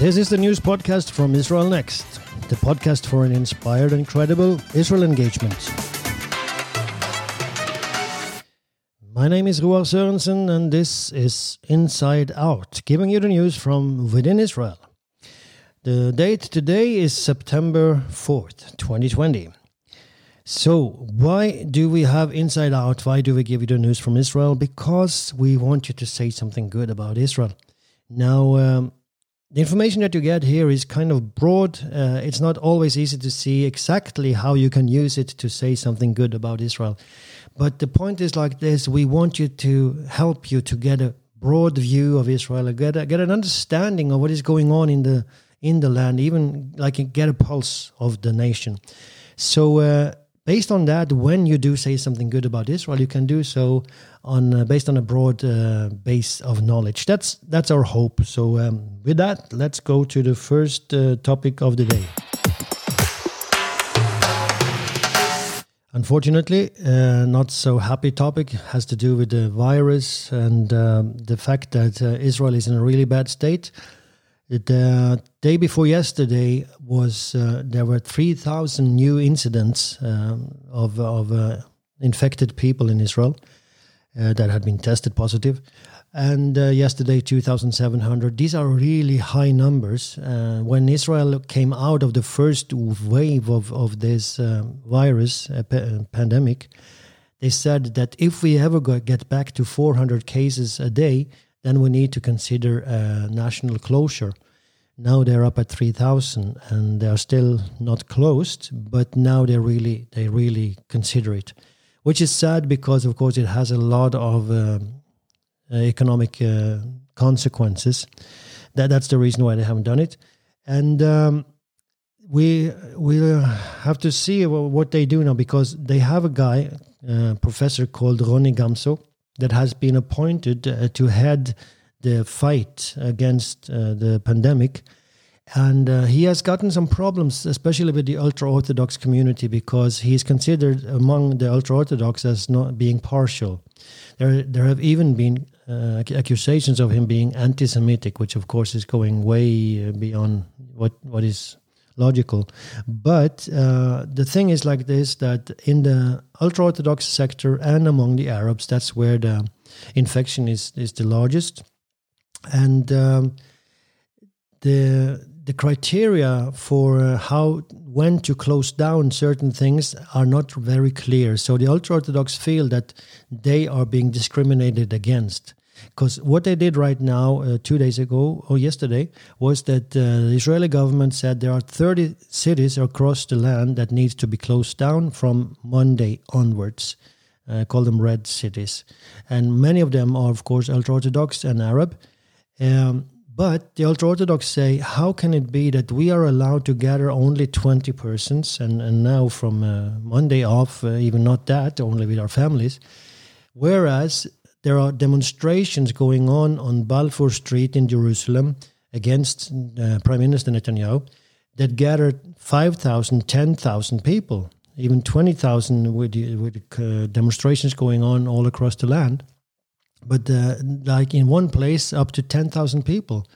This is the news podcast from Israel Next, the podcast for an inspired and credible Israel engagement. My name is Roar Sørensen, and this is Inside Out, giving you the news from within Israel. The date today is September 4th, 2020. So, why do we have Inside Out? Why do we give you the news from Israel? Because we want you to say something good about Israel. Now, um, the information that you get here is kind of broad. Uh, it's not always easy to see exactly how you can use it to say something good about Israel. But the point is like this we want you to help you to get a broad view of Israel, get, a, get an understanding of what is going on in the, in the land, even like get a pulse of the nation. So, uh, based on that, when you do say something good about Israel, you can do so on uh, based on a broad uh, base of knowledge. That's that's our hope. So um, with that, let's go to the first uh, topic of the day. Unfortunately, uh, not so happy topic has to do with the virus and um, the fact that uh, Israel is in a really bad state. The day before yesterday was uh, there were three thousand new incidents um, of of infected people in Israel uh, that had been tested positive. And uh, yesterday, 2,700. These are really high numbers. Uh, when Israel came out of the first wave of, of this uh, virus uh, pa- pandemic, they said that if we ever get back to 400 cases a day, then we need to consider national closure. Now they're up at 3,000 and they're still not closed, but now they really they really consider it which is sad because, of course, it has a lot of um, uh, economic uh, consequences. That that's the reason why they haven't done it, and um, we we have to see what they do now because they have a guy, uh, professor called Ronny Gamzu, that has been appointed uh, to head the fight against uh, the pandemic and uh, he has gotten some problems, especially with the ultra Orthodox community, because he is considered among the ultra Orthodox as not being partial. There, there have even been uh, accusations of him being anti Semitic, which of course is going way uh, beyond what, what is logical. But uh, the thing is like this that in the ultra Orthodox sector and among the Arabs, that's where the infection is, is the largest. And um, the the criteria for uh, how when to close down certain things are not very clear. So the ultra orthodox feel that they are being discriminated against. Because what they did right now, uh, two days ago or yesterday, was that uh, the Israeli government said there are 30 cities across the land that needs to be closed down from Monday onwards. Uh, call them red cities, and many of them are, of course, ultra orthodox and Arab. Um, but the ultra Orthodox say, how can it be that we are allowed to gather only 20 persons, and, and now from uh, Monday off, uh, even not that, only with our families, whereas there are demonstrations going on on Balfour Street in Jerusalem against uh, Prime Minister Netanyahu that gathered 5,000, 10,000 people, even 20,000 with, with uh, demonstrations going on all across the land. But uh, like in one place up to 10,000 people.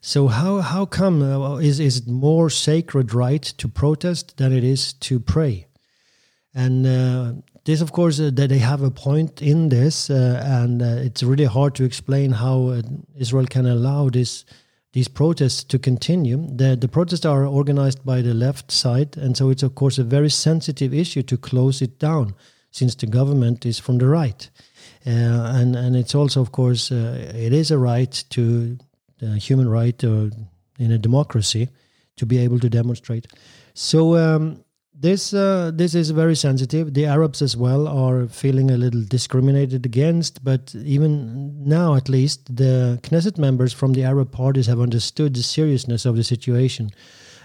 So how how come uh, is is it more sacred right to protest than it is to pray? And uh, this of course uh, that they have a point in this uh, and uh, it's really hard to explain how Israel can allow this these protests to continue the the protests are organized by the left side and so it's of course a very sensitive issue to close it down since the government is from the right uh, and and it's also, of course, uh, it is a right to human right in a democracy to be able to demonstrate. So um, this uh, this is very sensitive. The Arabs as well are feeling a little discriminated against, but even now, at least, the Knesset members from the Arab parties have understood the seriousness of the situation,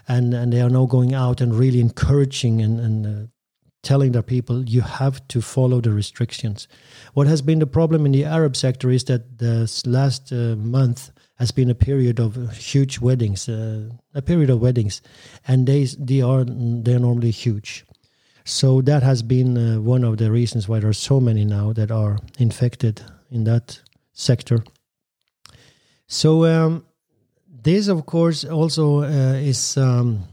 and and they are now going out and really encouraging and and uh, telling their people you have to follow the restrictions. What has been the problem in the Arab sector is that this last uh, month has been a period of huge weddings, uh, a period of weddings, and they they are they are normally huge. So that has been uh, one of the reasons why there are so many now that are infected in that sector. So um, this, of course, also uh, is um,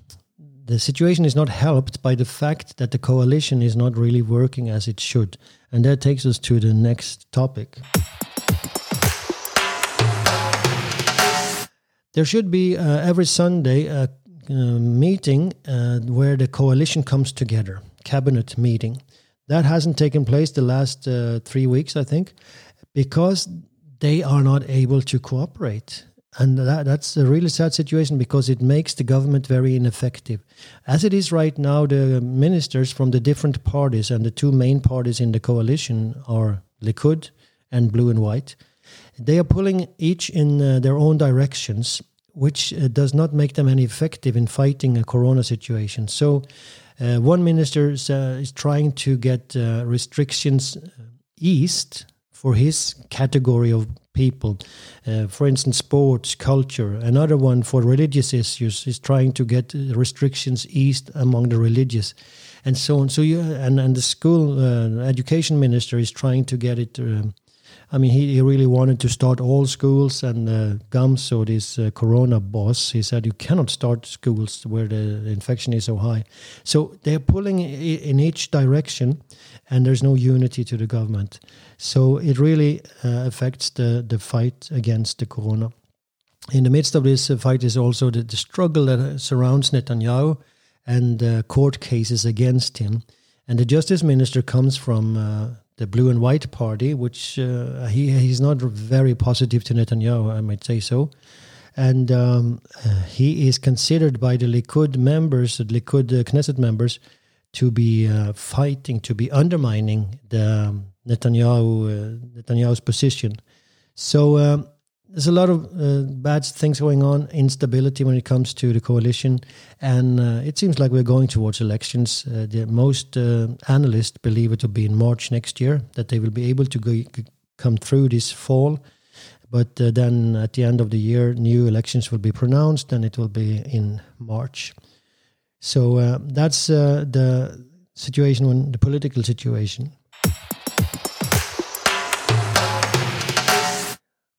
the situation is not helped by the fact that the coalition is not really working as it should. And that takes us to the next topic. There should be uh, every Sunday a, a meeting uh, where the coalition comes together, cabinet meeting. That hasn't taken place the last uh, three weeks, I think, because they are not able to cooperate. And that, that's a really sad situation because it makes the government very ineffective. As it is right now, the ministers from the different parties and the two main parties in the coalition are Likud and Blue and White. They are pulling each in uh, their own directions, which uh, does not make them any effective in fighting a corona situation. So, uh, one minister is, uh, is, trying to get uh, restrictions uh, eased for his category of people. For instance, sports, culture. Another one for religious issues is trying to get restrictions eased among the religious, and so on. So you and and the school uh, education minister is trying to get it. Um, I mean, he, he really wanted to start all schools, and uh, Gamzu, this uh, Corona boss, he said you cannot start schools where the infection is so high. So they're pulling in each direction, and there's no unity to the government. So it really uh, affects the, the fight against the corona. In the midst of this uh, fight is also the, the struggle that uh, surrounds Netanyahu and uh, court cases against him. And the justice minister comes from uh, the blue and white party, which uh, he he's not very positive to Netanyahu, I might say so. And um, he is considered by the Likud members, the Likud Knesset members, to be fighting, to be undermining the um, Netanyahu uh, Netanyahu's position. So um, there's a lot of uh, bad things going on, instability when it comes to the coalition, and uh, it seems like we're going towards elections. Uh, the most uh, analysts believe it will be in March next year that they will be able to go, come through this fall. But uh, then at the end of the year, new elections will be pronounced, and it will be in March. So that's the situation, when the political situation.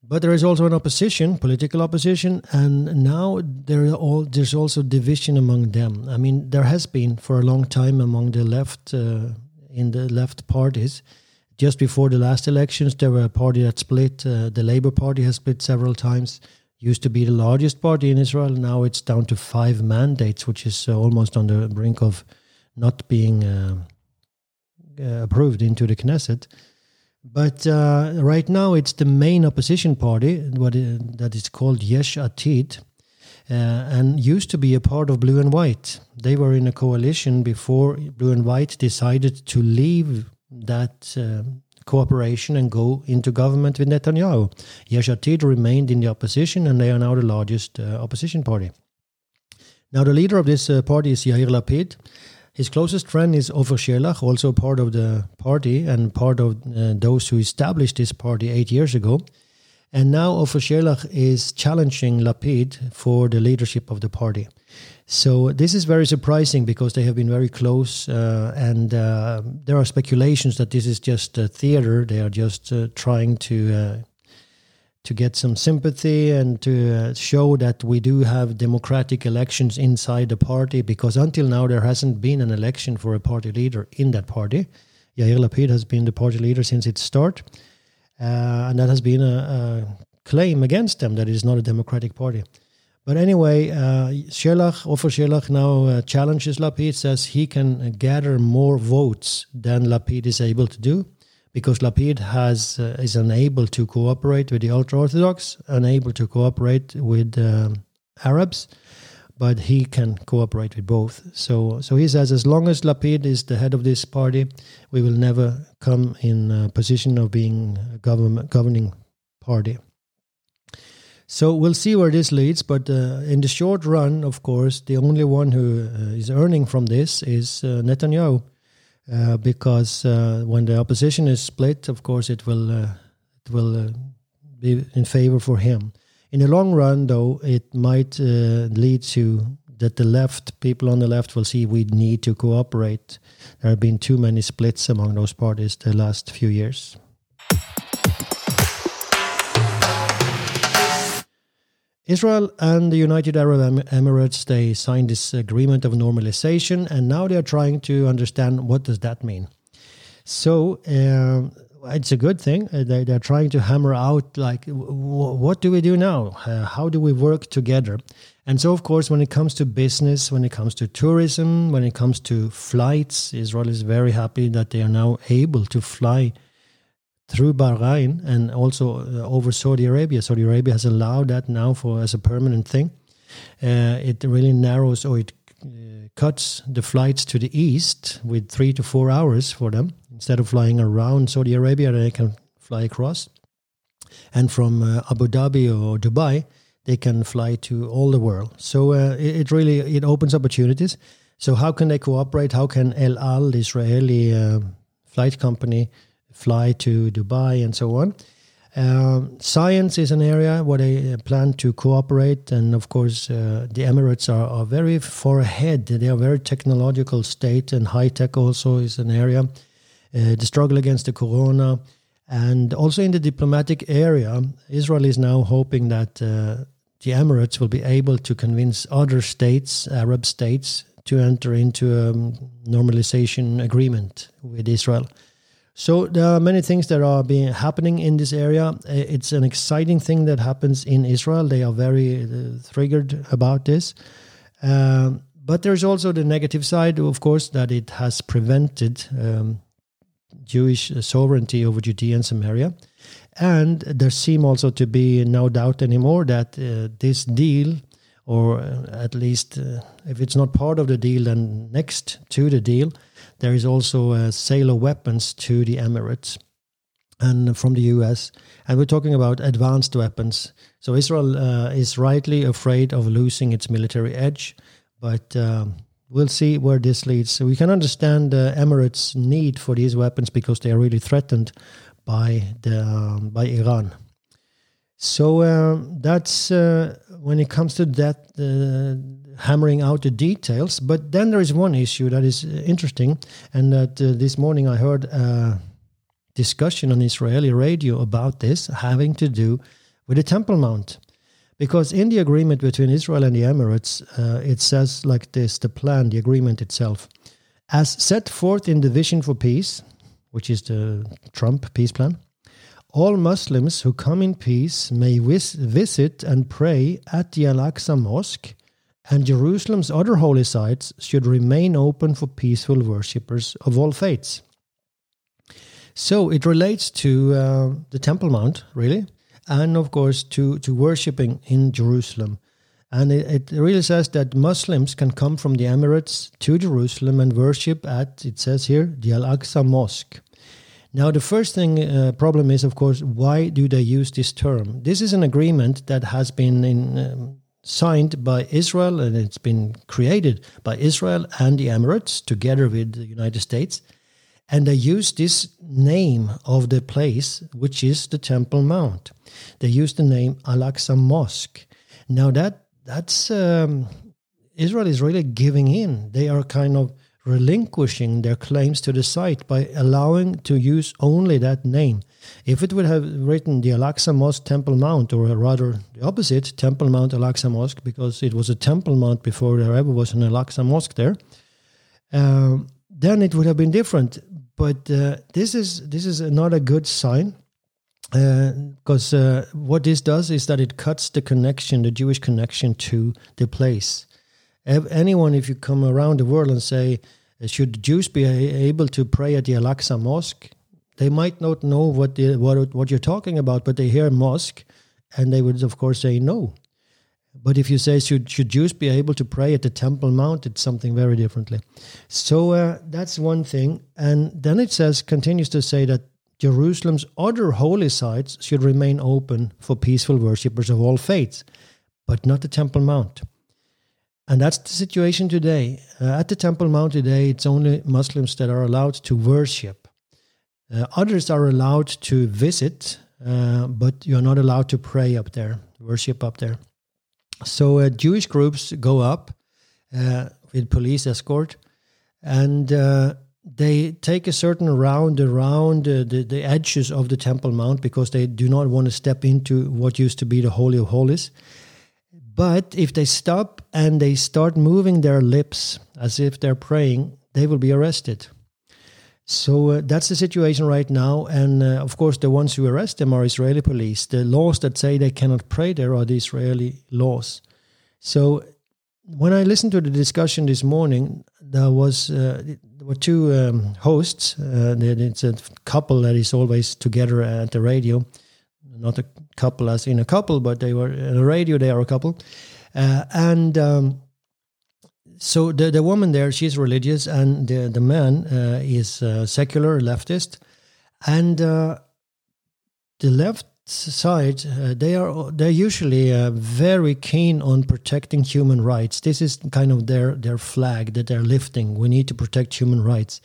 But there is also an opposition, political opposition, and now there all, there's also division among them. I mean, there has been for a long time among the left uh, in the left parties. Just before the last elections, there were a party that split. Uh, the Labour Party has split several times. Used to be the largest party in Israel. Now it's down to five mandates, which is uh, almost on the brink of not being uh, uh, approved into the Knesset. But uh, right now, it's the main opposition party, what that is called Yesh Atid, uh, and used to be a part of Blue and White. They were in a coalition before Blue and White decided to leave that uh, cooperation and go into government with Netanyahu. Yesh Atid remained in the opposition, and they are now the largest uh, opposition party. Now, the leader of this uh, party is Yair Lapid his closest friend is Ofer Shelach, also part of the party and part of uh, those who established this party eight years ago. And now Ofer Shelach is challenging Lapid for the leadership of the party. So this is very surprising because they have been very close, uh, and uh, there are speculations that this is just a theater. They are just uh, trying to uh, to get some sympathy and to uh, show that we do have democratic elections inside the party because until now there hasn't been an election for a party leader in that party. Yair Lapid has been the party leader since its start, uh, and that has been a, a, claim against them that it is not a democratic party. But anyway, uh, Shelach, Ofer Shelach now uh, challenges Lapid, says he can gather more votes than Lapid is able to do because Lapid has uh, is unable to cooperate with the ultra orthodox, unable to cooperate with um, Arabs, but he can cooperate with both. So, so he says, as long as Lapid is the head of this party, we will never come in a position of being a government governing party. So we'll see where this leads, but uh, in the short run, of course, the only one who uh, is earning from this is uh, Netanyahu uh, because uh, when the opposition is split, of course, it will uh, it will be in favor for him. In the long run, though, it might lead to that the left people on the left will see we need to cooperate. There have been too many splits among those parties the last few years. Israel and the United Arab Emirates they signed this agreement of normalization, and now they are trying to understand what does that mean. So uh, it's a good thing. Uh, they, they're trying to hammer out like, what do we do now? Uh, how do we work together? And so, of course, when it comes to business, when it comes to tourism, when it comes to flights, Israel is very happy that they are now able to fly through Bahrain and also uh, over Saudi Arabia. Saudi Arabia has allowed that now for as a permanent thing. Uh, it really narrows or it uh, cuts the flights to the east with three to four hours for them instead of flying around Saudi Arabia. They can fly across, and from uh, Abu Dhabi or Dubai, they can fly to all the world. So uh, it, it, really it opens opportunities. So how can they cooperate? How can El Al, the Israeli uh, flight company, fly to Dubai and so on. Um, science is an area where they uh, plan to cooperate, and of course, uh, the Emirates are, are, very far ahead. They are very technological state, and high tech also is an area. Uh, the struggle against the corona, and also in the diplomatic area, Israel is now hoping that uh, the Emirates will be able to convince other states, Arab states, to enter into a normalization agreement with Israel. So there are many things that are being happening in this area. It's an exciting thing that happens in Israel. They are very uh, triggered about this. Um, but there's also the negative side, of course, that it has prevented um, Jewish sovereignty over Judea and Samaria. And there seem also to be no doubt anymore that uh, this deal, or uh, at least uh, if it's not part of the deal, then next to the deal, there is also a sale of weapons to the Emirates and from the US. And we're talking about advanced weapons. So Israel uh, is rightly afraid of losing its military edge, but uh, we'll see where this leads. So we can understand the Emirates' need for these weapons because they are really threatened by the um, by Iran. So uh, that's uh, when it comes to that uh, hammering out the details. But then there is one issue that is uh, interesting, and that uh, this morning I heard a discussion on Israeli radio about this, having to do with the Temple Mount. Because in the agreement between Israel and the Emirates, uh, it says like this the plan, the agreement itself. As set forth in the Vision for Peace, which is the Trump peace plan, all Muslims who come in peace may vis- visit and pray at the Al Aqsa Mosque and Jerusalem's other holy sites should remain open for peaceful worshippers of all faiths. So it relates to uh, the Temple Mount, really, and of course to, to worshipping in Jerusalem. And it, it, really says that Muslims can come from the Emirates to Jerusalem and worship at, it says here, the Al Aqsa Mosque. Now, the first thing uh, problem is, of course, why do they use this term? This is an agreement that has been in um, signed by Israel and it's been created by Israel and the Emirates together with the United States. And they use this name of the place, which is the Temple Mount. They use the name Al Aqsa Mosque. Now that that's um, Israel is really giving in. They are kind of relinquishing their claims to the site by allowing to use only that name. If it would have written the Al-Aqsa Mosque Temple Mount, or rather the opposite, Temple Mount Al-Aqsa Mosque, because it was a Temple Mount before there ever was an Al-Aqsa Mosque there, uh, then it would have been different. But uh, this is this is not a good sign because uh, uh, what this does is that it cuts the connection, the Jewish connection to the place. Anyone, if you come around the world and say, should Jews be able to pray at the Al-Aqsa Mosque? They might not know what the, what what you're talking about, but they hear mosque, and they would of course say no. But if you say should should Jews be able to pray at the Temple Mount, it's something very differently. So uh, that's one thing, and then it says continues to say that Jerusalem's other holy sites should remain open for peaceful worshippers of all faiths, but not the Temple Mount. And that's the situation today. Uh, at the Temple Mount today, it's only Muslims that are allowed to worship. Uh, others are allowed to visit, uh, but you're not allowed to pray up there, worship up there. So uh, Jewish groups go up uh, with police escort, and uh, they take a certain round around the, the edges of the Temple Mount because they do not want to step into what used to be the Holy of Holies But if they stop and they start moving their lips as if they're praying, they will be arrested. So uh, that's the situation right now. And uh, of course, the ones who arrest them are Israeli police. The laws that say they cannot pray there are the Israeli laws. So when I listened to the discussion this morning, there was uh, there were two um, hosts. Uh, it's a couple that is always together at the radio. Not a couple as in a couple, but they were in a radio. They are a couple, uh, and um, so the the woman there, she's religious, and the the man uh, is secular leftist, and uh, the left side uh, they are they're usually uh, very keen on protecting human rights. This is kind of their their flag that they're lifting. We need to protect human rights.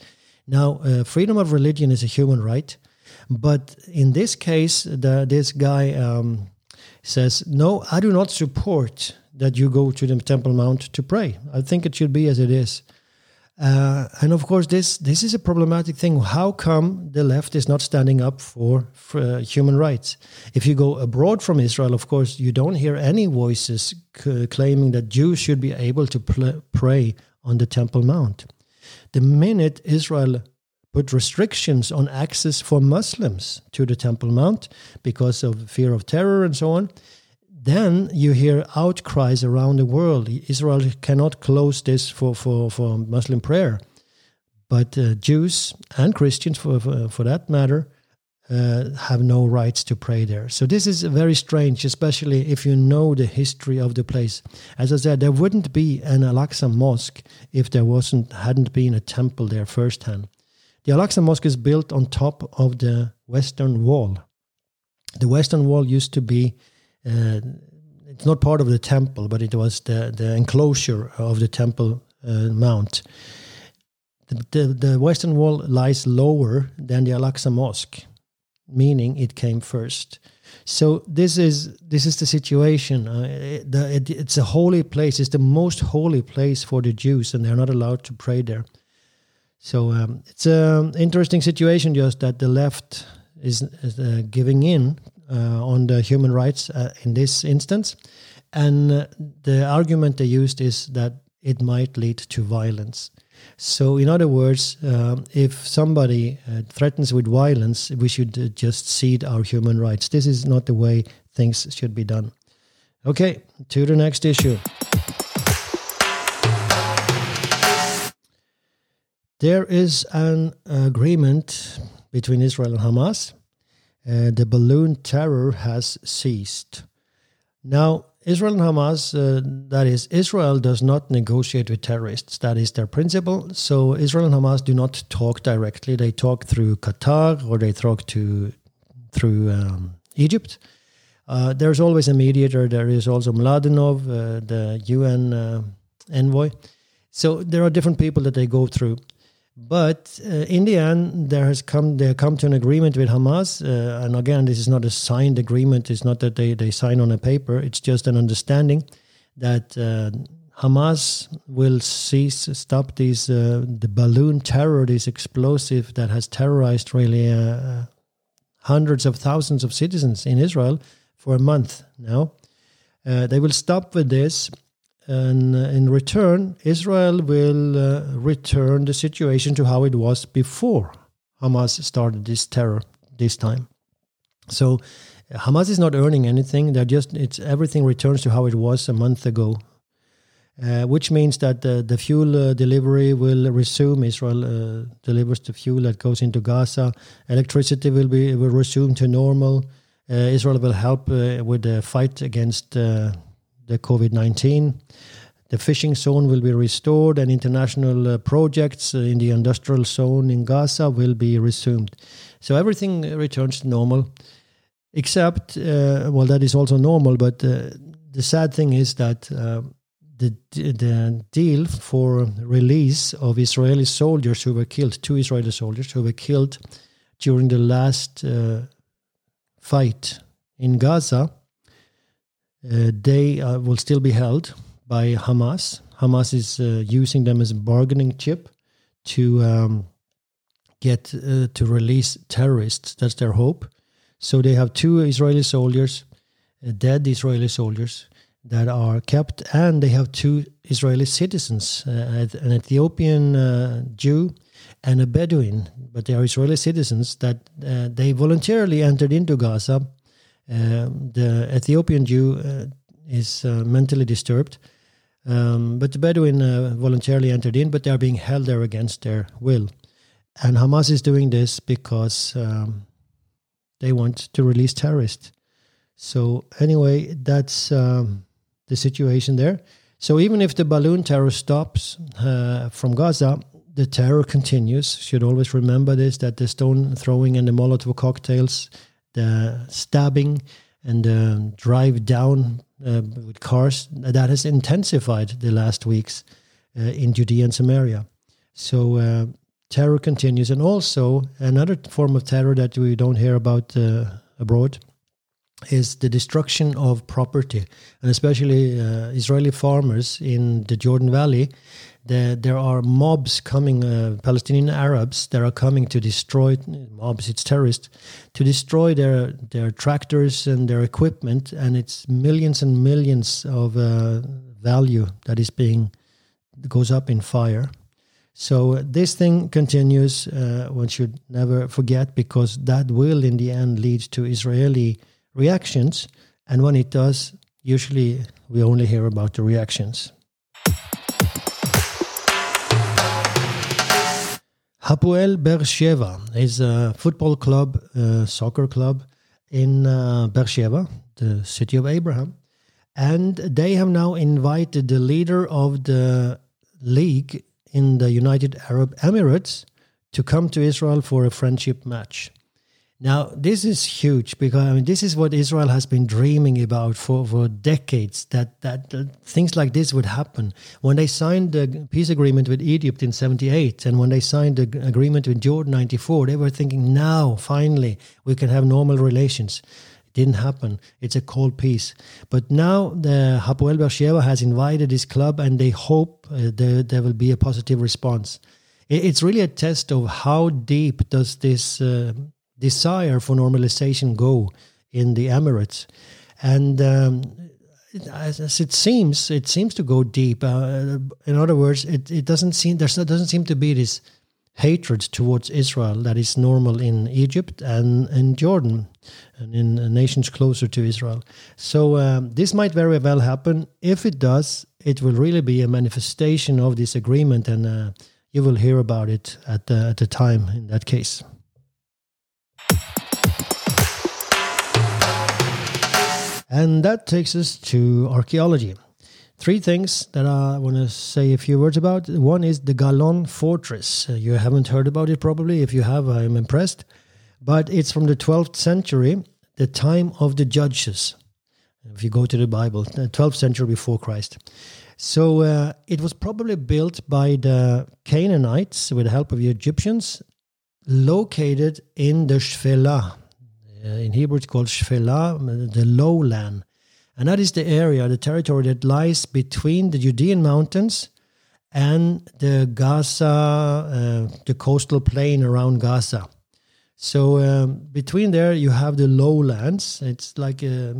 Now, uh, freedom of religion is a human right, but in this case, the, this guy um, says, "No, I do not support." that you go to the Temple Mount to pray. I think it should be as it is. Uh, and of course, this this is a problematic thing. How come the left is not standing up for, for uh, human rights? If you go abroad from Israel, of course, you don't hear any voices claiming that Jews should be able to pray on the Temple Mount. The minute Israel put restrictions on access for Muslims to the Temple Mount because of fear of terror and so on, then you hear outcries around the world. Israel cannot close this for, for, for Muslim prayer. But uh, Jews and Christians, for, for, for that matter, uh, have no rights to pray there. So this is very strange, especially if you know the history of the place. As I said, there wouldn't be an Al-Aqsa mosque if there wasn't hadn't been a temple there firsthand. The Al-Aqsa mosque is built on top of the Western Wall. The Western Wall used to be uh, it's not part of the temple, but it was the, the enclosure of the temple uh, mount. The, the, the, western wall lies lower than the Al-Aqsa Mosque, meaning it came first. So this is this is the situation. Uh, it, the, it, it's a holy place. It's the most holy place for the Jews, and they're not allowed to pray there. So um, it's an interesting situation, just that the left is, is uh, giving in uh, on the human rights uh, in this instance. And uh, the argument they used is that it might lead to violence. So, in other words, uh, if somebody uh, threatens with violence, we should uh, just cede our human rights. This is not the way things should be done. Okay, to the next issue. There is an agreement between Israel and Hamas uh, the balloon terror has ceased. Now, Israel and Hamas, uh, that is, Israel does not negotiate with terrorists. That is their principle. So Israel and Hamas do not talk directly. They talk through Qatar or they talk to through um, Egypt. Uh, there's always a mediator. There is also Mladenov, uh, the UN uh, envoy. So there are different people that they go through. But uh, in the end, there has come they come to an agreement with Hamas, uh, and again, this is not a signed agreement. It's not that they they sign on a paper. It's just an understanding that uh, Hamas will cease stop these uh, the balloon terror, this explosive that has terrorized really uh, hundreds of thousands of citizens in Israel for a month now. Uh, they will stop with this and uh, in return, Israel will uh, return the situation to how it was before Hamas started this terror this time. So Hamas is not earning anything. They're just it's everything returns to how it was a month ago, uh, which means that the, the fuel uh, delivery will resume. Israel uh, delivers the fuel that goes into Gaza. Electricity will be will resume to normal. Uh, Israel will help with the fight against the COVID 19. The fishing zone will be restored, and international uh, projects uh, in the industrial zone in Gaza will be resumed. So everything returns to normal, except, uh, well, that is also normal, but uh, the sad thing is that uh, the, the deal for release of Israeli soldiers who were killed, two Israeli soldiers who were killed during the last uh, fight in Gaza, they uh, will still be held by Hamas. Hamas is uh, using them as a bargaining chip to um, get to release terrorists. That's their hope. So they have two Israeli soldiers, dead Israeli soldiers, that are kept, and they have two Israeli citizens, uh, an Ethiopian uh, Jew and a Bedouin, but they are Israeli citizens that uh, they voluntarily entered into Gaza. Um, the Ethiopian Jew uh, is uh, mentally disturbed, um, but the Bedouin uh, voluntarily entered in, but they are being held there against their will. And Hamas is doing this because um, they want to release terrorists. So, anyway, that's um, the situation there. So, even if the balloon terror stops uh, from Gaza, the terror continues. Should always remember this that the stone throwing and the Molotov cocktails, the stabbing and the drive down uh, with cars, that has intensified the last weeks uh, in Judea and Samaria. So uh, terror continues. And also, another form of terror that we don't hear about uh, abroad is the destruction of property, and especially uh, Israeli farmers in the Jordan Valley the, there are mobs coming, uh, Palestinian Arabs that are coming to destroy mobs. It's terrorists to destroy their their tractors and their equipment, and it's millions and millions of uh, value that is being goes up in fire. So uh, this thing continues. Uh, one should never forget because that will, in the end, lead to Israeli reactions, and when it does, usually we only hear about the reactions. Hapoel Beersheva is a football club, a soccer club in uh, the city of Abraham. And they have now invited the leader of the league in the United Arab Emirates to come to Israel for a friendship match. Now, this is huge because I mean, this is what Israel has been dreaming about for, for decades that, that, that things like this would happen. When they signed the peace agreement with Egypt in 78 and when they signed the agreement with Jordan 94, they were thinking, now, finally, we can have normal relations. It didn't happen. It's a cold peace. But now the Hapoel Beersheva has invited this club and they hope uh, there, there will be a positive response. It's really a test of how deep does this. Uh, desire for normalization go in the Emirates, and um, as, it seems, it seems to go deep. Uh, in other words, it, it doesn't seem there doesn't seem to be this hatred towards Israel that is normal in Egypt and in Jordan and in nations closer to Israel. So um, this might very well happen. If it does, it will really be a manifestation of this agreement, and uh, you will hear about it at the, at the time in that case. And that takes us to archaeology. Three things that I want to say a few words about. One is the Galon Fortress. Uh, you haven't heard about it probably. If you have, I'm impressed. But it's from the 12th century, the time of the judges. If you go to the Bible, 12th century before Christ. So uh, it was probably built by the Canaanites with the help of the Egyptians, located in the Shfela, uh, in Hebrew, it's called Shfela, the lowland. And that is the area, the territory that lies between the Judean mountains and the Gaza, uh, the coastal plain around Gaza. So um, between there, you have the lowlands. It's like uh,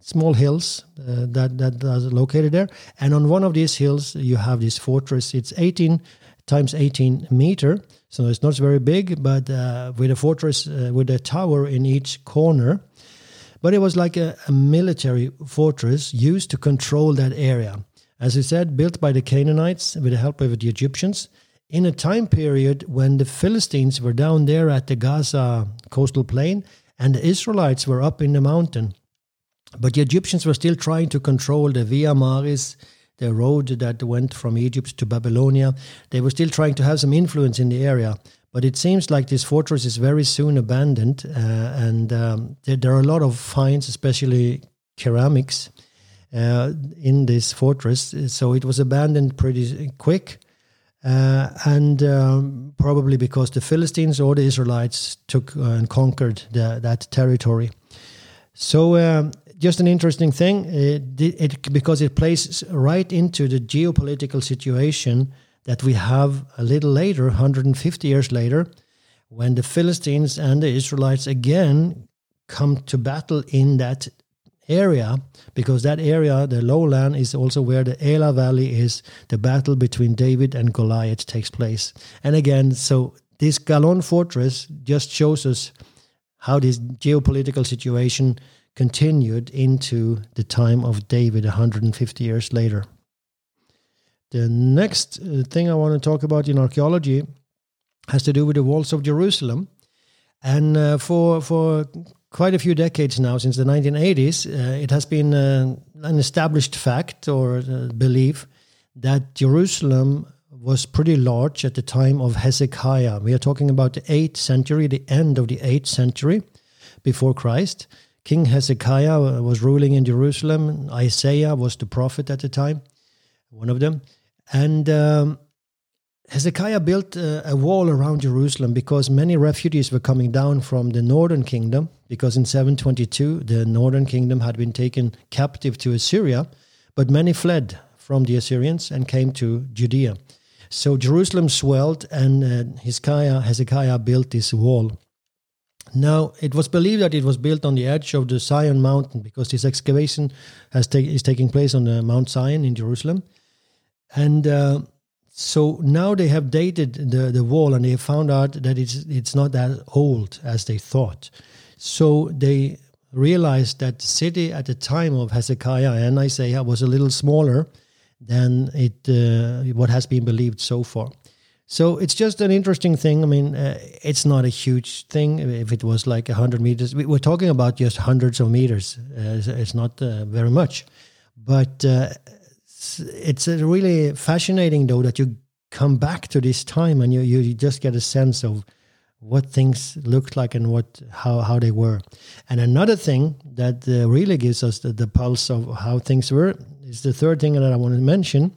small hills uh, that that are located there, and on one of these hills, you have this fortress. It's 18 times 18 meter, so it's not very big, but uh, with a fortress uh, with a tower in each corner. But it was like a, a, military fortress used to control that area. As I said, built by the Canaanites with the help of the Egyptians in a time period when the Philistines were down there at the Gaza coastal plain and the Israelites were up in the mountain. But the Egyptians were still trying to control the Via Maris, the road that went from Egypt to Babylonia. They were still trying to have some influence in the area. But it seems like this fortress is very soon abandoned, uh, and um, there, there, are a lot of finds, especially ceramics, uh, in this fortress. So it was abandoned pretty quick. Uh, and um, probably because the Philistines or the Israelites took uh, and conquered the, that territory. So um, just an interesting thing uh, it, it, because it plays right into the geopolitical situation that we have a little later, 150 years later, when the Philistines and the Israelites again come to battle in that area because that area, the lowland, is also where the Elah Valley is. The battle between David and Goliath takes place. And again, so this Galon fortress just shows us how this geopolitical situation continued into the time of David 150 years later. The next uh, thing I want to talk about in archaeology has to do with the walls of Jerusalem. And uh, for for quite a few decades now, since the 1980s, uh, it has been uh, an established fact or uh, belief that Jerusalem was pretty large at the time of Hezekiah. We are talking about the 8th century, the end of the 8th century before Christ. King Hezekiah was ruling in Jerusalem. Isaiah was the prophet at the time, one of them. And um, Hezekiah built a, a, wall around Jerusalem because many refugees were coming down from the northern kingdom. Because in 722, the northern kingdom had been taken captive to Assyria, but many fled from the Assyrians and came to Judea. So Jerusalem swelled, and uh, Hezekiah, Hezekiah built this wall. Now, it was believed that it was built on the edge of the Zion mountain because this excavation has ta- is taking place on the Mount Zion in Jerusalem. And uh, so now they have dated the, the wall and they have found out that it's, it's not as old as they thought. So they realized that the city at the time of Hezekiah and Isaiah was a little smaller than it uh, what has been believed so far. So it's just an interesting thing. I mean, uh, it's not a huge thing. If it was like 100 meters, we're talking about just hundreds of meters. Uh, it's not uh, very much. But uh, it's, really fascinating, though, that you come back to this time and you, you just get a sense of what things looked like and what how, how they were. And another thing that uh, really gives us the, the pulse of how things were is the third thing that I want to mention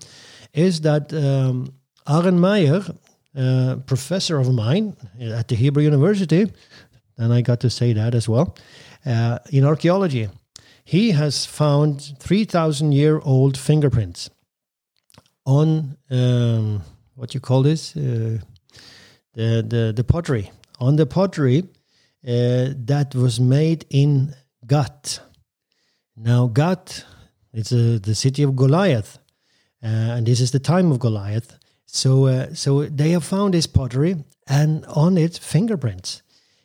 is that um, Aren Maeir, professor of mine at the Hebrew University, and I got to say that as well, uh, in archaeology, he has found 3,000 year old fingerprints on um, what you call this? Uh, the, the, the pottery. On the pottery uh, that was made in Gath. Now, Gath, it's uh, the city of Goliath. Uh, and this is the time of Goliath. So, uh, so they have found this pottery and on it fingerprints.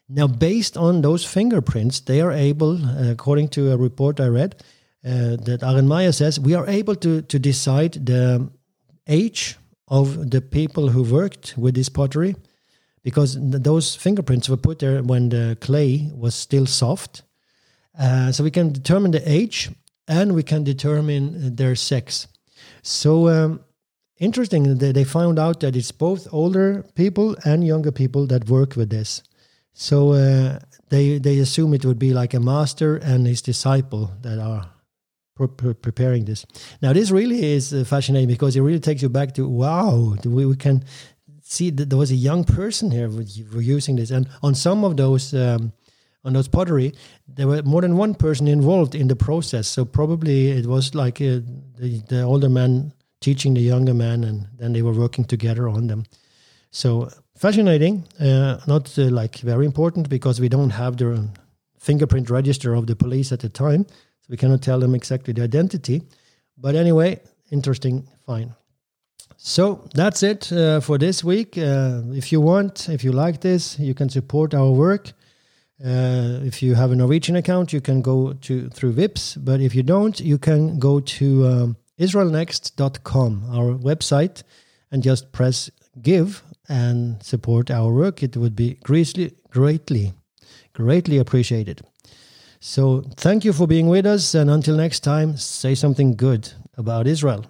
Now, based on those fingerprints, they are able, uh, according to a report I read, uh, that Aren Maeir says, we are able to, to decide the age of the people who worked with this pottery because those fingerprints were put there when the clay was still soft. Uh, so we can determine the age and we can determine their sex. So, um, interesting that they found out that it's both older people and younger people that work with this. So uh, they they assume it would be like a master and his disciple that are pre- pre- preparing this. Now this really is uh, fascinating because it really takes you back to wow, we, we can see that there was a young person here were using this, and on some of those. Um, on those pottery, there were more than one person involved in the process. So probably it was like uh, the, the older man teaching the younger men, and then they were working together on them. So fascinating, uh, not uh, like very important because we don't have the fingerprint register of the police at the time, so we cannot tell them exactly the identity. But anyway, interesting, fine. So that's it uh, for this week. Uh, if you want, if you like this, you can support our work. Uh, if you have a Norwegian account, you can go to through Vipps. But if you don't, you can go to um, israelnext.com, our website, and just press give and support our work. It would be greatly, greatly, greatly appreciated. So thank you for being with us. And until next time, say something good about Israel.